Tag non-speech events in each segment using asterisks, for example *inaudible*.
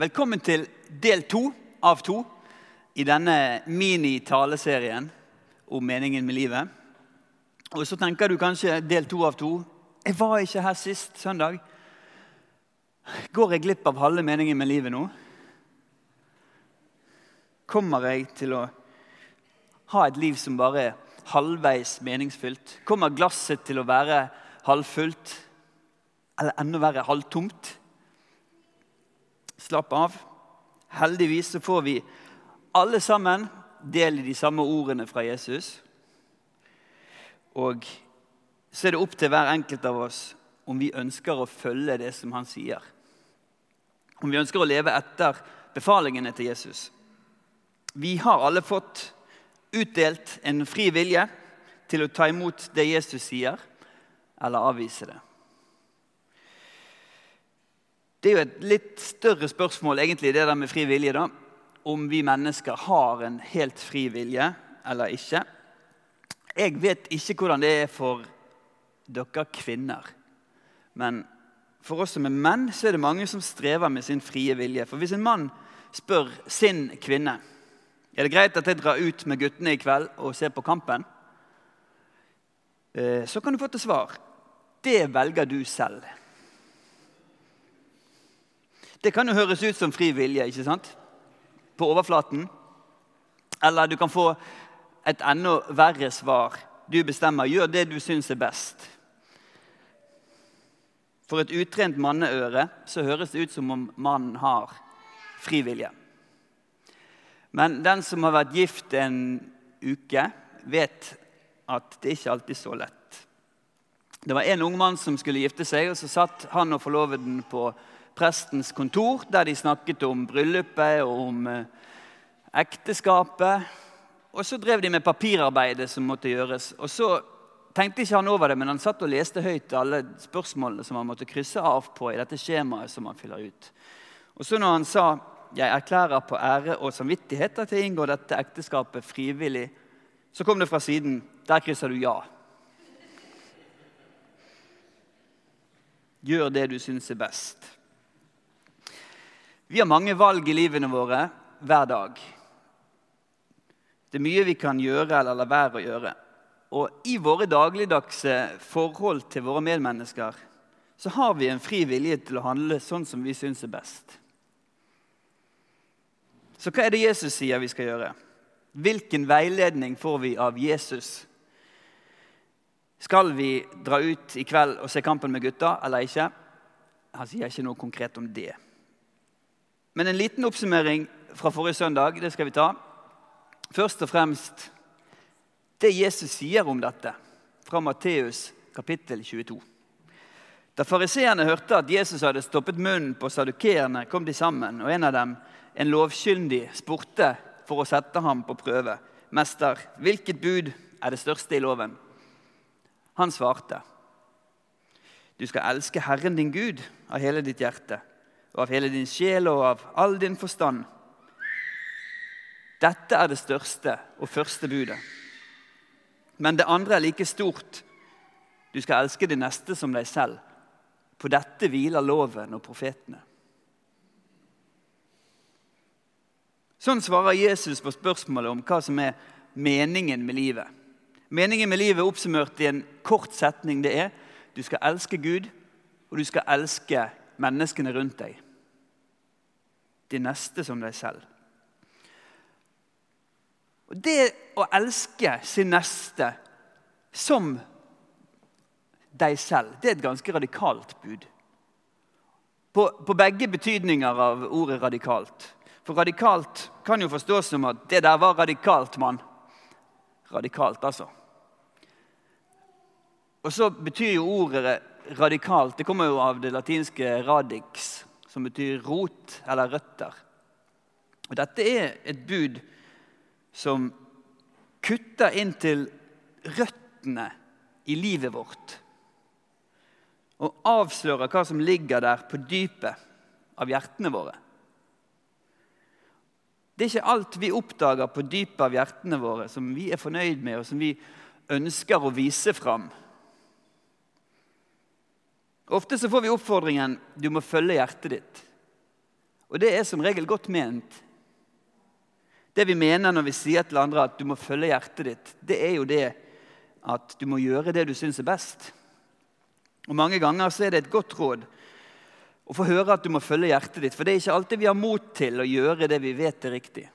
Velkommen til del to av to i denne mini-taleserien om meningen med livet. Og så tenker du kanskje del to av to. Jeg var ikke her sist søndag. Går jeg glipp av halve meningen med livet nå? Kommer jeg til å ha et liv som bare er halvveis meningsfylt? Kommer glasset til å være halvfullt? Eller enda verre halvtomt? Slapp av. Heldigvis så får vi alle sammen del i de samme ordene fra Jesus. Og så er det opp til hver enkelt av oss om vi ønsker å følge det som han sier. Om vi ønsker å leve etter befalingene til Jesus. Vi har alle fått utdelt en fri vilje til å ta imot det Jesus sier, eller avvise det. Det er jo et litt større spørsmål egentlig, det der med fri vilje. da, Om vi mennesker har en helt fri vilje eller ikke. Jeg vet ikke hvordan det er for dere kvinner. Men for oss som er menn, så er det mange som strever med sin frie vilje. For hvis en mann spør sin kvinne er det greit at jeg drar ut med guttene i kveld og ser på kampen, eh, så kan du få til svar det velger du selv. Det kan jo høres ut som fri vilje ikke sant? på overflaten. Eller du kan få et enda verre svar. Du bestemmer. Gjør det du syns er best. For et utrent manneøre så høres det ut som om mannen har fri vilje. Men den som har vært gift en uke, vet at det ikke alltid er så lett. Det var en ung mann som skulle gifte seg, og så satt han og forloveden på prestens kontor, der de snakket om bryllupet og om eh, ekteskapet. Og så drev de med papirarbeidet som måtte gjøres. Og så tenkte ikke han over det, men han satt og leste høyt alle spørsmålene som han måtte krysse av på i dette skjemaet som han fyller ut. Og så når han sa 'Jeg erklærer på ære og samvittighet at jeg inngår dette ekteskapet frivillig', så kom det fra siden 'Der krysser du ja'. Gjør det du syns er best. Vi har mange valg i livene våre hver dag. Det er mye vi kan gjøre eller la være å gjøre. Og i våre dagligdagse forhold til våre medmennesker så har vi en fri vilje til å handle sånn som vi syns er best. Så hva er det Jesus sier vi skal gjøre? Hvilken veiledning får vi av Jesus? Skal vi dra ut i kveld og se kampen med gutta eller ikke? Han sier ikke noe konkret om det. Men en liten oppsummering fra forrige søndag det skal vi ta. Først og fremst det Jesus sier om dette, fra Matteus kapittel 22. Da fariseerne hørte at Jesus hadde stoppet munnen på sadukeerne, kom de sammen, og en av dem, en lovkyndig, spurte for å sette ham på prøve. Mester, hvilket bud er det største i loven? Han svarte. Du skal elske Herren din Gud av hele ditt hjerte og av hele din sjel og av all din forstand. Dette er det største og første budet. Men det andre er like stort. Du skal elske de neste som deg selv. På dette hviler loven og profetene. Sånn svarer Jesus på spørsmålet om hva som er meningen med livet. Meningen med livet oppsummert i en kort setning det er du skal elske Gud, og du skal elske menneskene rundt deg. De neste som deg selv. Og Det å elske sin neste som deg selv, det er et ganske radikalt bud. På, på begge betydninger av ordet radikalt. For radikalt kan jo forstås som at 'det der var radikalt, mann'. Radikalt, altså. Og så betyr jo ordet radikalt det kommer jo av det latinske 'radix', som betyr rot eller røtter. Og Dette er et bud som kutter inn til røttene i livet vårt. Og avslører hva som ligger der på dypet av hjertene våre. Det er ikke alt vi oppdager på dypet av hjertene våre som vi er fornøyd med, og som vi ønsker å vise fram. Ofte så får vi oppfordringen du må følge hjertet ditt. Og det er som regel godt ment. Det vi mener når vi sier til andre at du må følge hjertet ditt, det er jo det at du må gjøre det du syns er best. Og Mange ganger så er det et godt råd å få høre at du må følge hjertet ditt, for det er ikke alltid vi har mot til å gjøre det vi vet er riktig.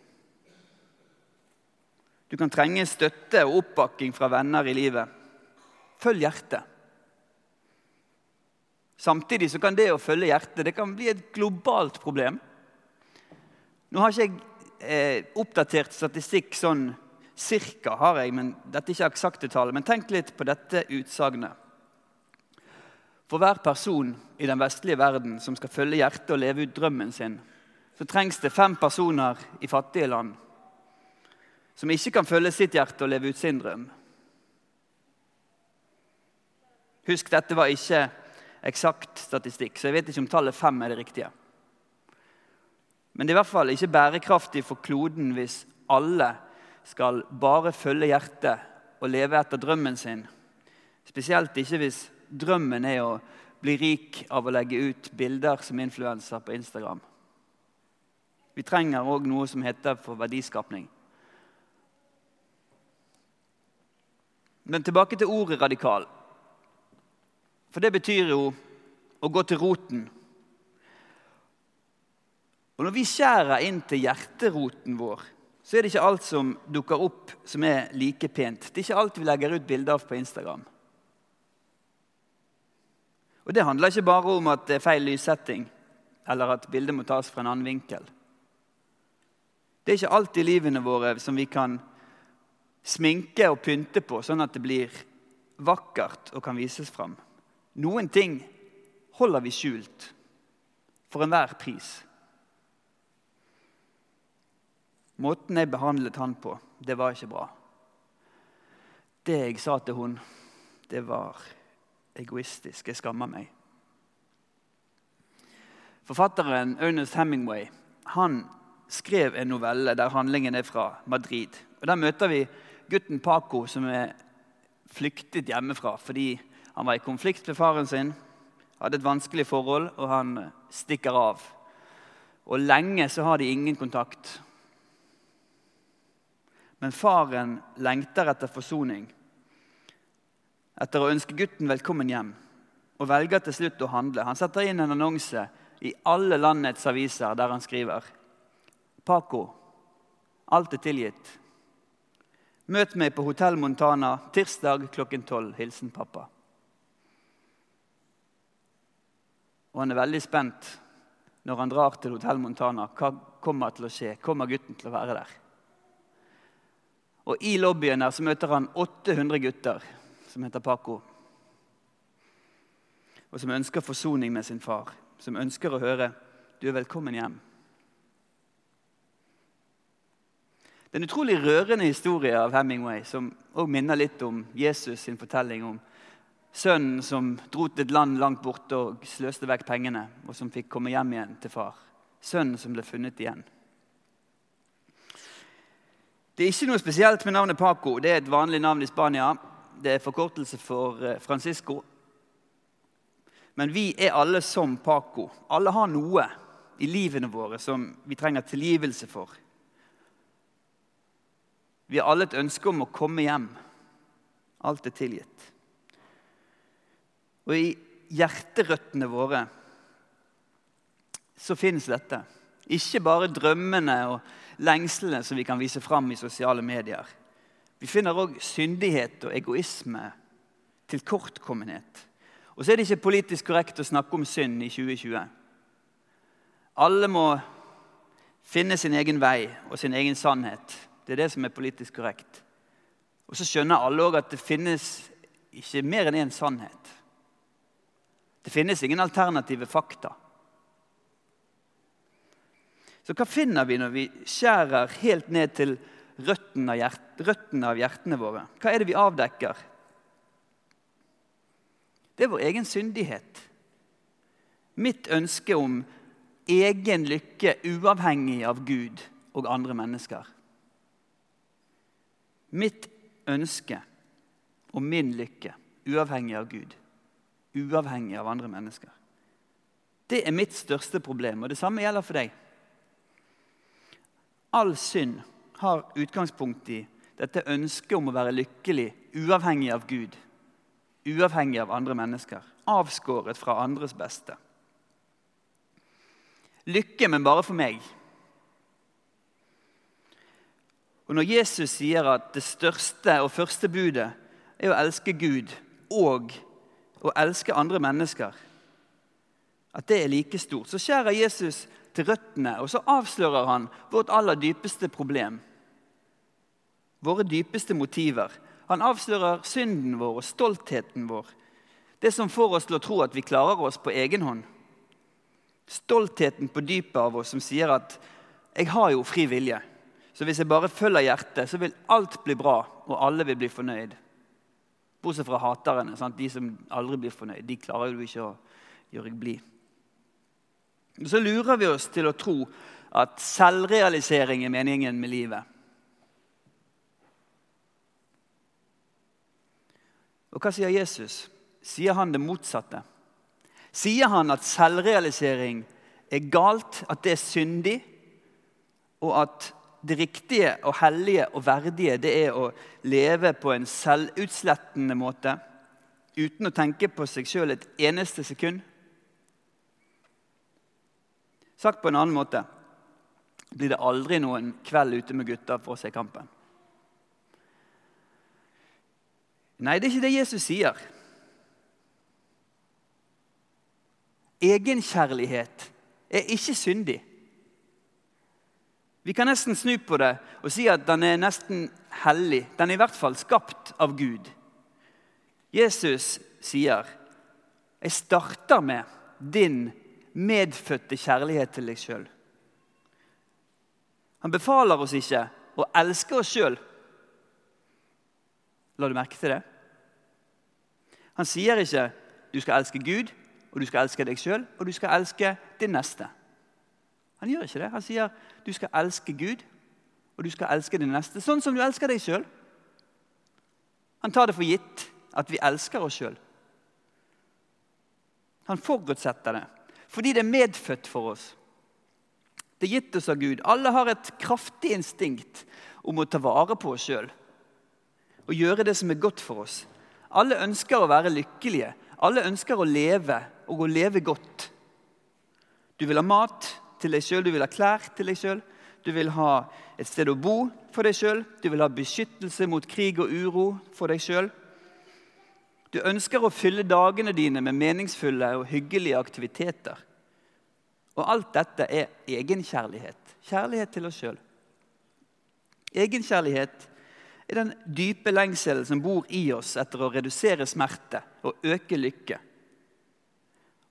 Du kan trenge støtte og oppbakking fra venner i livet. Følg hjertet. Samtidig så kan det å følge hjertet det kan bli et globalt problem. Nå har ikke jeg eh, oppdatert statistikk sånn cirka, har jeg, men dette er ikke eksakte tall. Men tenk litt på dette utsagnet. For hver person i den vestlige verden som skal følge hjertet og leve ut drømmen sin, så trengs det fem personer i fattige land som ikke kan følge sitt hjerte og leve ut sin drøm. Husk, dette var ikke eksakt statistikk, så jeg vet ikke om tallet fem er det riktige. Men det er i hvert fall ikke bærekraftig for kloden hvis alle skal bare følge hjertet og leve etter drømmen sin. Spesielt ikke hvis drømmen er å bli rik av å legge ut bilder som influenser på Instagram. Vi trenger òg noe som heter for verdiskapning. Men tilbake til ordet radikal. For det betyr jo å gå til roten og Når vi skjærer inn til hjerteroten vår, så er det ikke alt som dukker opp, som er like pent. Det er ikke alt vi legger ut bilder av på Instagram. Og Det handler ikke bare om at det er feil lyssetting, eller at bildet må tas fra en annen vinkel. Det er ikke alt i livene våre som vi kan sminke og pynte på, sånn at det blir vakkert og kan vises fram. Noen ting holder vi skjult for enhver pris. Måten jeg behandlet han på, det var ikke bra. Det jeg sa til hun, det var egoistisk. Jeg skammer meg. Forfatteren Ernest Hemingway han skrev en novelle der handlingen er fra Madrid. Og Der møter vi gutten Paco, som er flyktet hjemmefra fordi han var i konflikt med faren sin, hadde et vanskelig forhold, og han stikker av. Og Lenge så har de ingen kontakt. Men faren lengter etter forsoning, etter å ønske gutten velkommen hjem, og velger til slutt å handle. Han setter inn en annonse i alle landets aviser der han skriver Paco, alt er tilgitt. Møt meg på Hotell Montana tirsdag klokken tolv. Hilsen pappa. Og han er veldig spent når han drar til Hotell Montana. Hva kommer til å skje? Kommer gutten til å være der? Og I lobbyen der så møter han 800 gutter som heter Paco. Og som ønsker forsoning med sin far. Som ønsker å høre 'Du er velkommen hjem'. Det er en utrolig rørende historie av Hemingway, som også minner litt om Jesus sin fortelling om sønnen som dro til et land langt borte og sløste vekk pengene, og som fikk komme hjem igjen til far. Sønnen som ble funnet igjen. Det er ikke noe spesielt med navnet Paco. Det er et vanlig navn i Spania. Det er forkortelse for eh, Francisco. Men vi er alle som Paco. Alle har noe i livene våre som vi trenger tilgivelse for. Vi har alle et ønske om å komme hjem. Alt er tilgitt. Og i hjerterøttene våre så finnes dette. Ikke bare drømmene og lengslene som vi kan vise fram i sosiale medier. Vi finner òg syndighet og egoisme, tilkortkommenhet. Og så er det ikke politisk korrekt å snakke om synd i 2020. Alle må finne sin egen vei og sin egen sannhet. Det er det som er politisk korrekt. Og så skjønner alle òg at det finnes ikke mer enn én sannhet. Det finnes ingen alternative fakta. Så hva finner vi når vi skjærer helt ned til røttene av, hjert, røttene av hjertene våre? Hva er det vi avdekker? Det er vår egen syndighet. Mitt ønske om egen lykke uavhengig av Gud og andre mennesker. Mitt ønske om min lykke uavhengig av Gud, uavhengig av andre mennesker. Det er mitt største problem, og det samme gjelder for deg. all synd har utgangspunkt i dette ønsket om å være lykkelig uavhengig av Gud, uavhengig av andre mennesker, avskåret fra andres beste. Lykke, men bare for meg. Og Når Jesus sier at det største og første budet er å elske Gud og å elske andre mennesker, at det er like stort, så skjærer Jesus til røttene, og så avslører han vårt aller dypeste problem. Våre dypeste motiver. Han avslører synden vår og stoltheten vår. Det som får oss til å tro at vi klarer oss på egen hånd. Stoltheten på dypet av oss som sier at 'jeg har jo fri vilje'. Så hvis jeg bare følger hjertet, så vil alt bli bra, og alle vil bli fornøyd. Bortsett fra haterne. Sant? De som aldri blir fornøyd. De klarer jo ikke å gjøre blid. Så lurer vi oss til å tro at selvrealisering er meningen med livet. Og hva sier Jesus? Sier han det motsatte? Sier han at selvrealisering er galt, at det er syndig, og at det riktige og hellige og verdige det er å leve på en selvutslettende måte uten å tenke på seg sjøl et eneste sekund. Sagt på en annen måte blir det aldri noen kveld ute med gutta for å se kampen. Nei, det er ikke det Jesus sier. Egenkjærlighet er ikke syndig. Vi kan nesten snu på det og si at den er nesten hellig. Den er i hvert fall skapt av Gud. Jesus sier, 'Jeg starter med din medfødte kjærlighet til deg sjøl'. Han befaler oss ikke å elske oss sjøl. La du merke til det? Han sier ikke 'du skal elske Gud', og 'du skal elske deg sjøl', og 'du skal elske din neste'. Han gjør ikke det. Han sier du skal elske Gud, og du skal elske din neste. Sånn som du elsker deg sjøl. Han tar det for gitt at vi elsker oss sjøl. Han forutsetter det fordi det er medfødt for oss. Det er gitt oss av Gud. Alle har et kraftig instinkt om å ta vare på oss sjøl og gjøre det som er godt for oss. Alle ønsker å være lykkelige. Alle ønsker å leve og å leve godt. Du vil ha mat, til deg sjøl, du vil ha klær til deg sjøl, du vil ha et sted å bo for deg sjøl, du vil ha beskyttelse mot krig og uro for deg sjøl. Du ønsker å fylle dagene dine med meningsfulle og hyggelige aktiviteter. Og alt dette er egenkjærlighet. Kjærlighet til oss sjøl. Egenkjærlighet er den dype lengselen som bor i oss etter å redusere smerte og øke lykke.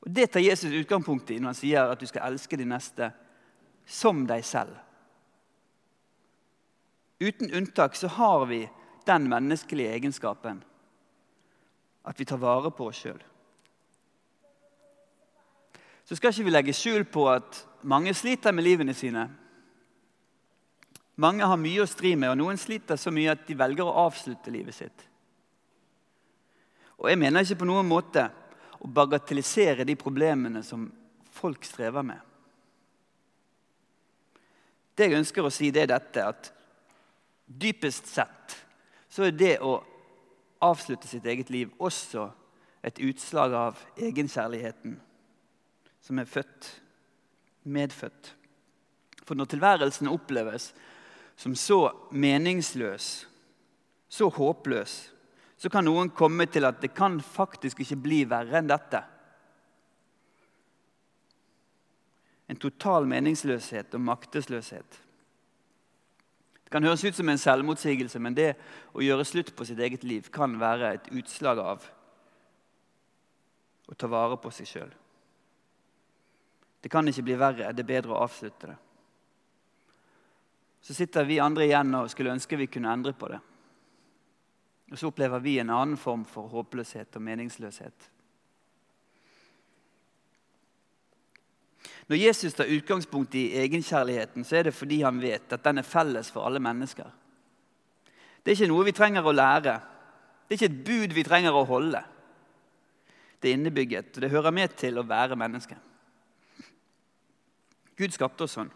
Og Det tar Jesus utgangspunkt i når han sier at du skal elske de neste som deg selv. Uten unntak så har vi den menneskelige egenskapen at vi tar vare på oss sjøl. Så skal ikke vi legge skjul på at mange sliter med livene sine. Mange har mye å stri med, og noen sliter så mye at de velger å avslutte livet sitt. Og Jeg mener ikke på noen måte å bagatellisere de problemene som folk strever med. Det jeg ønsker å si, det er dette at dypest sett så er det å avslutte sitt eget liv også et utslag av egenkjærligheten som er født, medfødt. For når tilværelsen oppleves som så meningsløs, så håpløs, så kan noen komme til at det kan faktisk ikke bli verre enn dette. En total meningsløshet og maktesløshet. Det kan høres ut som en selvmotsigelse, men det å gjøre slutt på sitt eget liv kan være et utslag av å ta vare på seg sjøl. Det kan ikke bli verre. Det er bedre å avslutte det. Så sitter vi andre igjen og skulle ønske vi kunne endre på det. Og så opplever vi en annen form for håpløshet og meningsløshet. Når Jesus tar utgangspunkt i egenkjærligheten, så er det fordi han vet at den er felles for alle mennesker. Det er ikke noe vi trenger å lære. Det er ikke et bud vi trenger å holde. Det er innebygget, og det hører med til å være menneske. Gud skapte oss sånn.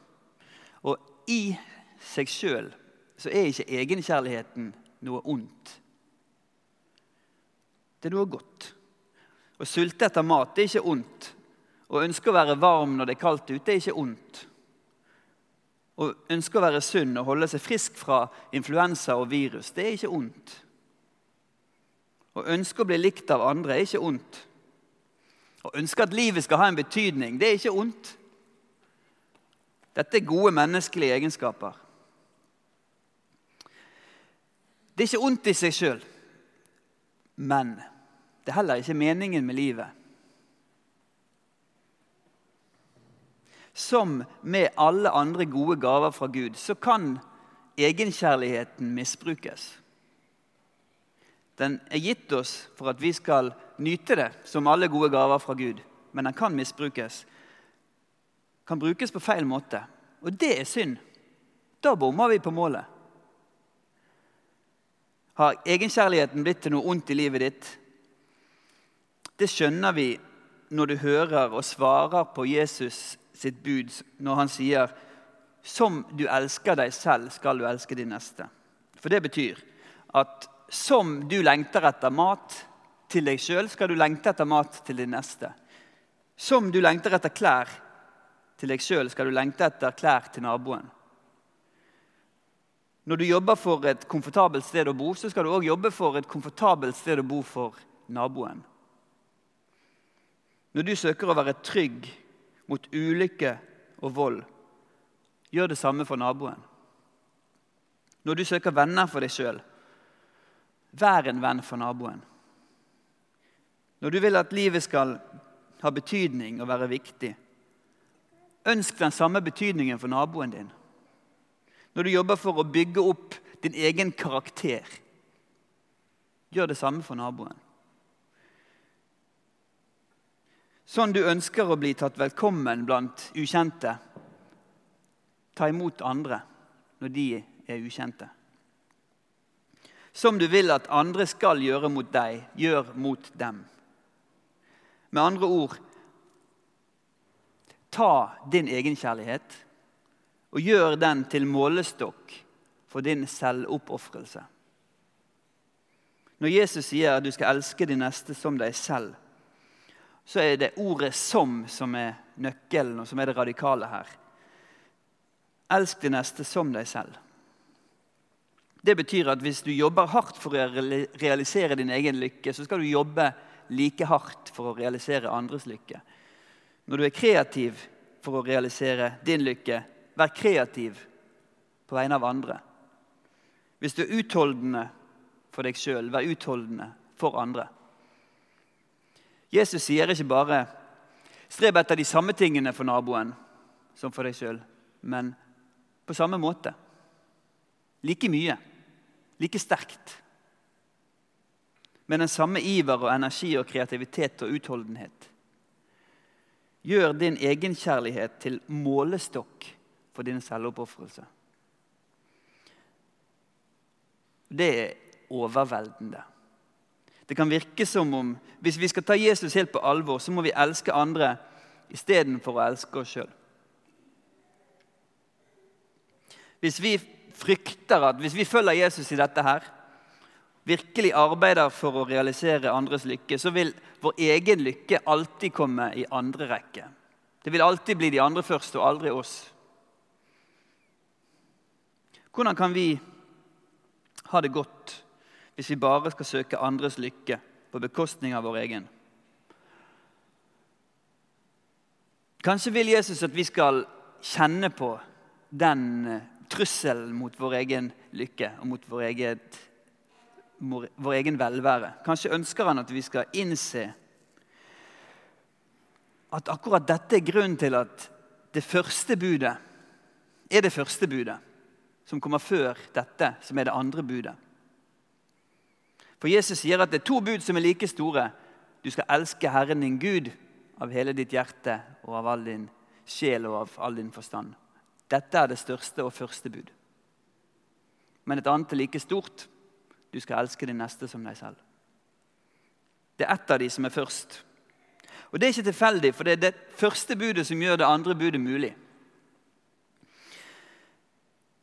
Og i seg sjøl så er ikke egenkjærligheten noe ondt. Det er noe godt. Å sulte etter mat det er ikke ondt. Å ønske å være varm når det er kaldt ute, er ikke ondt. Å ønske å være sunn og holde seg frisk fra influensa og virus, det er ikke ondt. Å ønske å bli likt av andre er ikke ondt. Å ønske at livet skal ha en betydning, det er ikke ondt. Dette er gode menneskelige egenskaper. Det er ikke ondt i seg sjøl, men det er heller ikke meningen med livet. Som med alle andre gode gaver fra Gud, så kan egenkjærligheten misbrukes. Den er gitt oss for at vi skal nyte det som alle gode gaver fra Gud. Men den kan misbrukes. Kan brukes på feil måte. Og det er synd. Da bommer vi på målet. Har egenkjærligheten blitt til noe ondt i livet ditt? Det skjønner vi når du hører og svarer på Jesus sitt bud når han sier som du elsker deg selv, skal du elske din neste. For det betyr at som du lengter etter mat til deg sjøl, skal du lengte etter mat til din neste. Som du lengter etter klær til deg sjøl, skal du lengte etter klær til naboen. Når du jobber for et komfortabelt sted å bo, så skal du òg jobbe for et komfortabelt sted å bo for naboen. Når du søker å være trygg mot ulykke og vold, gjør det samme for naboen. Når du søker venner for deg sjøl, Vær en venn for naboen. Når du vil at livet skal ha betydning og være viktig, ønsk den samme betydningen for naboen din. Når du jobber for å bygge opp din egen karakter, gjør det samme for naboen. Sånn du ønsker å bli tatt velkommen blant ukjente, ta imot andre når de er ukjente. Som du vil at andre skal gjøre mot deg, gjør mot dem. Med andre ord ta din egenkjærlighet og gjør den til målestokk for din selvoppofrelse. Når Jesus sier at du skal elske din neste som deg selv, så er det ordet 'som' som er nøkkelen, og som er det radikale her. Elsk din neste som deg selv. Det betyr at hvis du jobber hardt for å realisere din egen lykke, så skal du jobbe like hardt for å realisere andres lykke. Når du er kreativ for å realisere din lykke, vær kreativ på vegne av andre. Hvis du er utholdende for deg sjøl, vær utholdende for andre. Jesus sier ikke bare 'streb etter de samme tingene for naboen som for deg sjøl', men på samme måte. Like mye. Like sterkt. Med den samme iver og energi og kreativitet og utholdenhet. Gjør din egenkjærlighet til målestokk for din selvoppofrelse. Det er overveldende. Det kan virke som om hvis vi skal ta Jesus helt på alvor, så må vi elske andre istedenfor å elske oss sjøl. Hvis vi frykter at hvis vi følger Jesus i dette her, virkelig arbeider for å realisere andres lykke, så vil vår egen lykke alltid komme i andre rekke. Det vil alltid bli de andre først, og aldri oss. Hvordan kan vi ha det godt hvis vi bare skal søke andres lykke på bekostning av vår egen? Kanskje vil Jesus at vi skal kjenne på den trusselen mot vår egen lykke og mot vår, eget, vår egen velvære. Kanskje ønsker han at vi skal innse at akkurat dette er grunnen til at det første budet er det første budet, som kommer før dette, som er det andre budet. For Jesus sier at det er to bud som er like store. Du skal elske Herren din Gud av hele ditt hjerte og av all din sjel og av all din forstand. Dette er det største og første bud. Men et annet er like stort. Du skal elske din neste som deg selv. Det er ett av de som er først. Og Det er ikke tilfeldig, for det er det første budet som gjør det andre budet mulig.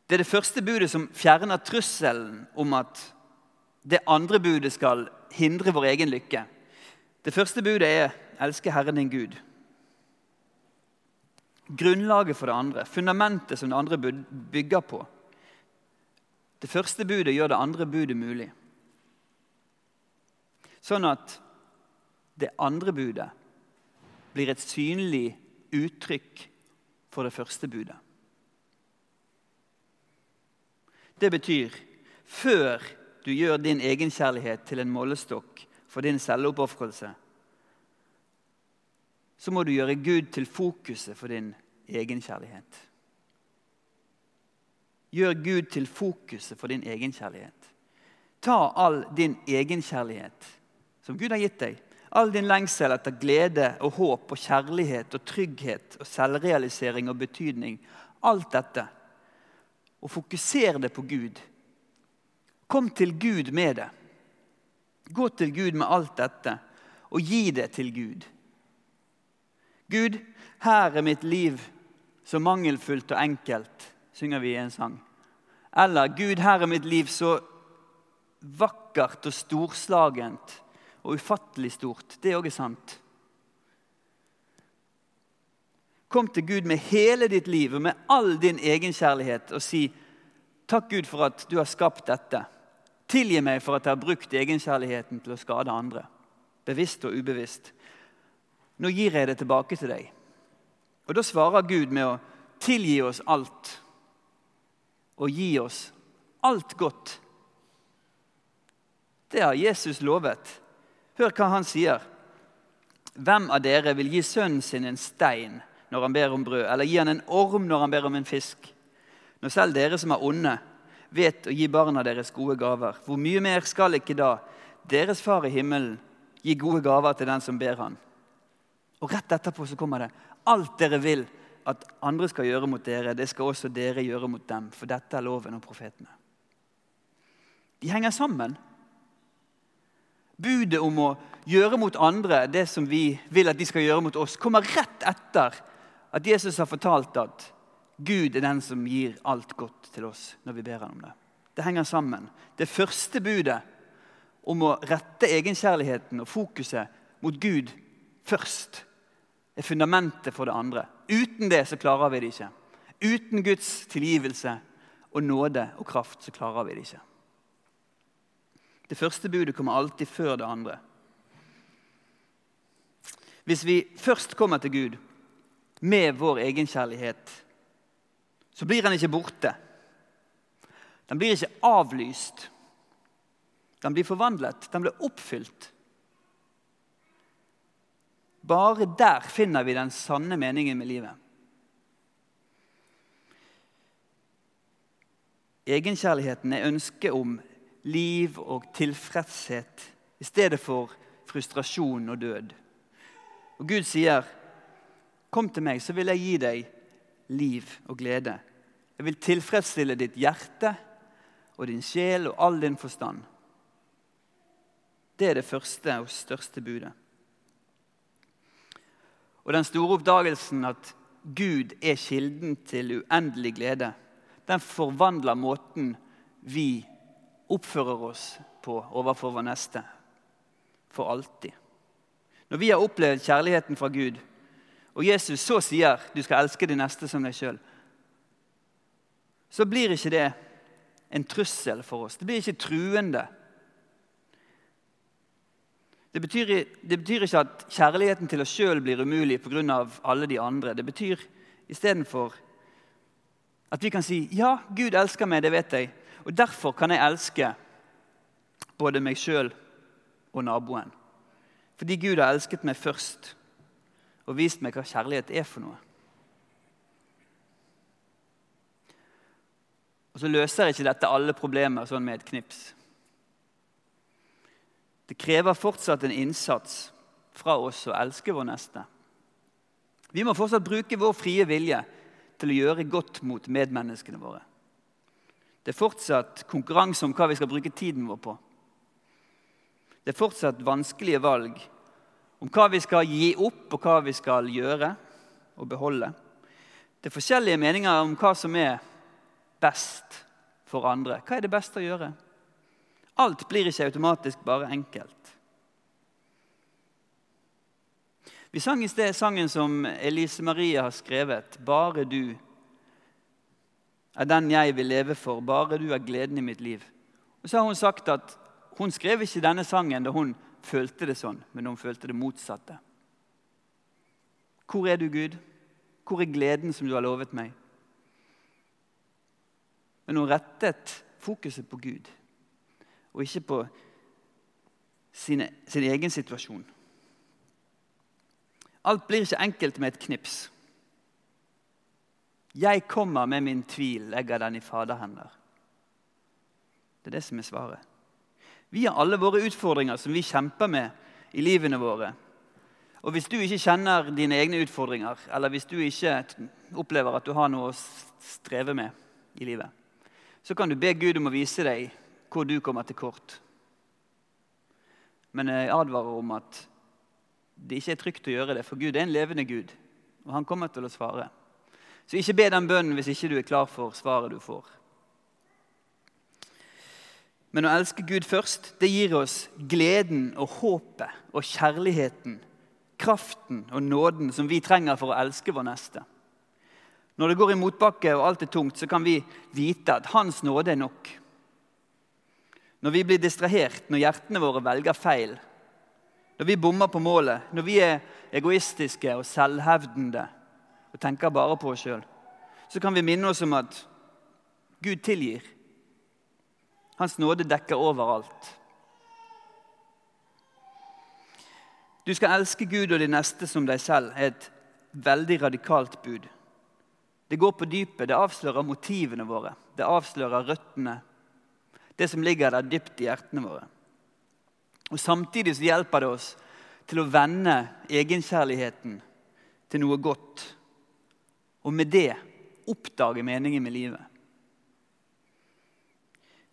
Det er det første budet som fjerner trusselen om at det andre budet skal hindre vår egen lykke. Det første budet er 'elske Herren din Gud'. Grunnlaget for det andre, fundamentet som det andre bygger på. Det første budet gjør det andre budet mulig. Sånn at det andre budet blir et synlig uttrykk for det første budet. Det betyr før du gjør din egenkjærlighet til en målestokk for din selvoppofrelse, så må du gjøre Gud til fokuset for din egenkjærlighet. Gjør Gud til fokuset for din egenkjærlighet. Ta all din egenkjærlighet som Gud har gitt deg, all din lengsel etter glede og håp og kjærlighet og trygghet og selvrealisering og betydning, alt dette, og fokuser det på Gud. Kom til Gud med det. Gå til Gud med alt dette, og gi det til Gud. Gud, her er mitt liv så mangelfullt og enkelt, synger vi i en sang. Eller Gud, her er mitt liv så vakkert og storslagent og ufattelig stort. Det òg er sant. Kom til Gud med hele ditt liv og med all din egenkjærlighet og si takk, Gud, for at du har skapt dette. Tilgi meg for at jeg har brukt egenkjærligheten til å skade andre. Bevisst og ubevisst. Nå gir jeg det tilbake til deg. Og Da svarer Gud med å tilgi oss alt og gi oss alt godt. Det har Jesus lovet. Hør hva han sier. Hvem av dere vil gi sønnen sin en stein når han ber om brød, eller gi han en orm når han ber om en fisk? Når selv dere som er onde, vet å gi barna deres gode gaver, hvor mye mer skal ikke da deres far i himmelen gi gode gaver til den som ber han? Og rett etterpå så kommer det alt dere vil at andre skal gjøre mot dere, det skal også dere gjøre mot dem. For dette er loven og profetene. De henger sammen. Budet om å gjøre mot andre det som vi vil at de skal gjøre mot oss, kommer rett etter at Jesus har fortalt at Gud er den som gir alt godt til oss når vi ber ham om det. Det henger sammen. Det første budet om å rette egenkjærligheten og fokuset mot Gud først er fundamentet for det andre. Uten det så klarer vi det ikke. Uten Guds tilgivelse og nåde og kraft så klarer vi det ikke. Det første budet kommer alltid før det andre. Hvis vi først kommer til Gud med vår egenkjærlighet, så blir den ikke borte. Den blir ikke avlyst. Den blir forvandlet. Den blir oppfylt. Bare der finner vi den sanne meningen med livet. Egenkjærligheten er ønsket om liv og tilfredshet i stedet for frustrasjon og død. Og Gud sier, 'Kom til meg, så vil jeg gi deg liv og glede.' 'Jeg vil tilfredsstille ditt hjerte og din sjel og all din forstand.' Det er det første og største budet. Og den store oppdagelsen at Gud er kilden til uendelig glede, den forvandler måten vi oppfører oss på overfor vår neste for alltid. Når vi har opplevd kjærligheten fra Gud, og Jesus så sier du skal elske de neste som deg sjøl, så blir ikke det en trussel for oss. Det blir ikke truende. Det betyr, det betyr ikke at kjærligheten til oss sjøl blir umulig pga. alle de andre. Det betyr istedenfor at vi kan si ja, Gud elsker meg, det vet jeg. Og Derfor kan jeg elske både meg sjøl og naboen. Fordi Gud har elsket meg først og vist meg hva kjærlighet er for noe. Og så løser ikke dette alle problemer sånn med et knips. Det krever fortsatt en innsats fra oss å elske vår neste. Vi må fortsatt bruke vår frie vilje til å gjøre godt mot medmenneskene våre. Det er fortsatt konkurranse om hva vi skal bruke tiden vår på. Det er fortsatt vanskelige valg om hva vi skal gi opp, og hva vi skal gjøre og beholde. Det er forskjellige meninger om hva som er best for andre, hva er det beste å gjøre? Alt blir ikke automatisk bare enkelt. Vi sang i sted sangen som Elise Marie har skrevet. 'Bare du er den jeg vil leve for. Bare du er gleden i mitt liv.' Og så har hun sagt at hun skrev ikke denne sangen da hun følte det sånn, men hun følte det motsatte. Hvor er du, Gud? Hvor er gleden som du har lovet meg? Men hun rettet fokuset på Gud, og ikke på sin, sin egen situasjon. Alt blir ikke enkelt med et knips. Jeg kommer med min tvil, legger den i faderhender. Det er det som er svaret. Vi har alle våre utfordringer som vi kjemper med i livene våre. Og Hvis du ikke kjenner dine egne utfordringer, eller hvis du ikke opplever at du har noe å streve med i livet, så kan du be Gud om å vise deg hvor du kommer til kort. Men jeg advarer om at det ikke er trygt å gjøre det, for Gud er en levende Gud, og han kommer til å svare. Så ikke be den bønnen hvis ikke du er klar for svaret du får. Men å elske Gud først, det gir oss gleden og håpet og kjærligheten, kraften og nåden som vi trenger for å elske vår neste. Når det går i motbakke og alt er tungt, så kan vi vite at Hans nåde er nok. Når vi blir distrahert, når hjertene våre velger feil, når vi bommer på målet, når vi er egoistiske og selvhevdende og tenker bare på oss sjøl, så kan vi minne oss om at Gud tilgir. Hans nåde dekker overalt. Du skal elske Gud og de neste som deg selv, er et veldig radikalt bud. Det går på dypet, det avslører motivene våre, det avslører røttene. Det som ligger der dypt i hjertene våre. Og Samtidig så hjelper det oss til å vende egenkjærligheten til noe godt og med det oppdage meningen med livet.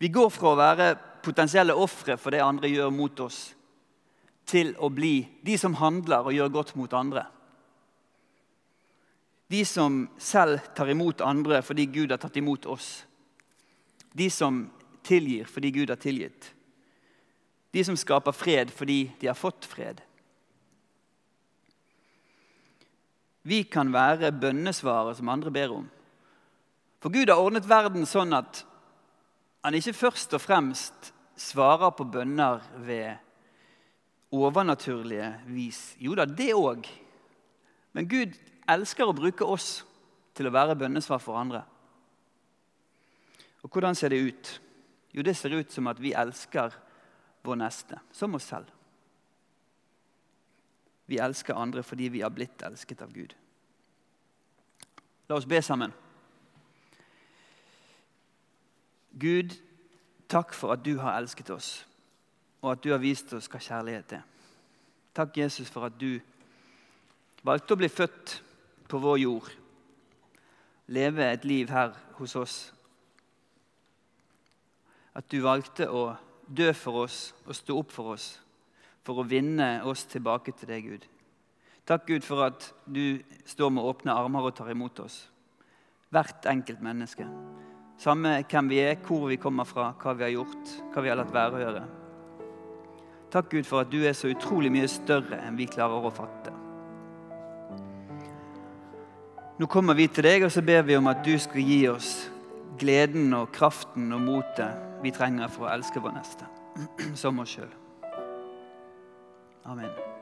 Vi går fra å være potensielle ofre for det andre gjør mot oss, til å bli de som handler og gjør godt mot andre. De som selv tar imot andre fordi Gud har tatt imot oss. De som tilgir fordi Gud har tilgitt. De som skaper fred fordi de har fått fred. Vi kan være bønnesvaret som andre ber om. For Gud har ordnet verden sånn at han ikke først og fremst svarer på bønner ved overnaturlige vis. Jo da, det òg. Men Gud elsker å bruke oss til å være bønnesvar for andre. Og hvordan ser det ut? Jo, det ser ut som at vi elsker vår neste, som oss selv. Vi elsker andre fordi vi har blitt elsket av Gud. La oss be sammen. Gud, takk for at du har elsket oss, og at du har vist oss hva kjærlighet er. Takk, Jesus, for at du valgte å bli født på vår jord, leve et liv her hos oss. At du valgte å dø for oss og stå opp for oss for å vinne oss tilbake til deg, Gud. Takk, Gud, for at du står med åpne armer og tar imot oss. Hvert enkelt menneske. Samme hvem vi er, hvor vi kommer fra, hva vi har gjort, hva vi har latt være å gjøre. Takk, Gud, for at du er så utrolig mye større enn vi klarer å fatte. Nå kommer vi til deg, og så ber vi om at du skal gi oss gleden og kraften og motet vi trenger for å elske vår neste, *clears throat* som oss sjøl. Amen.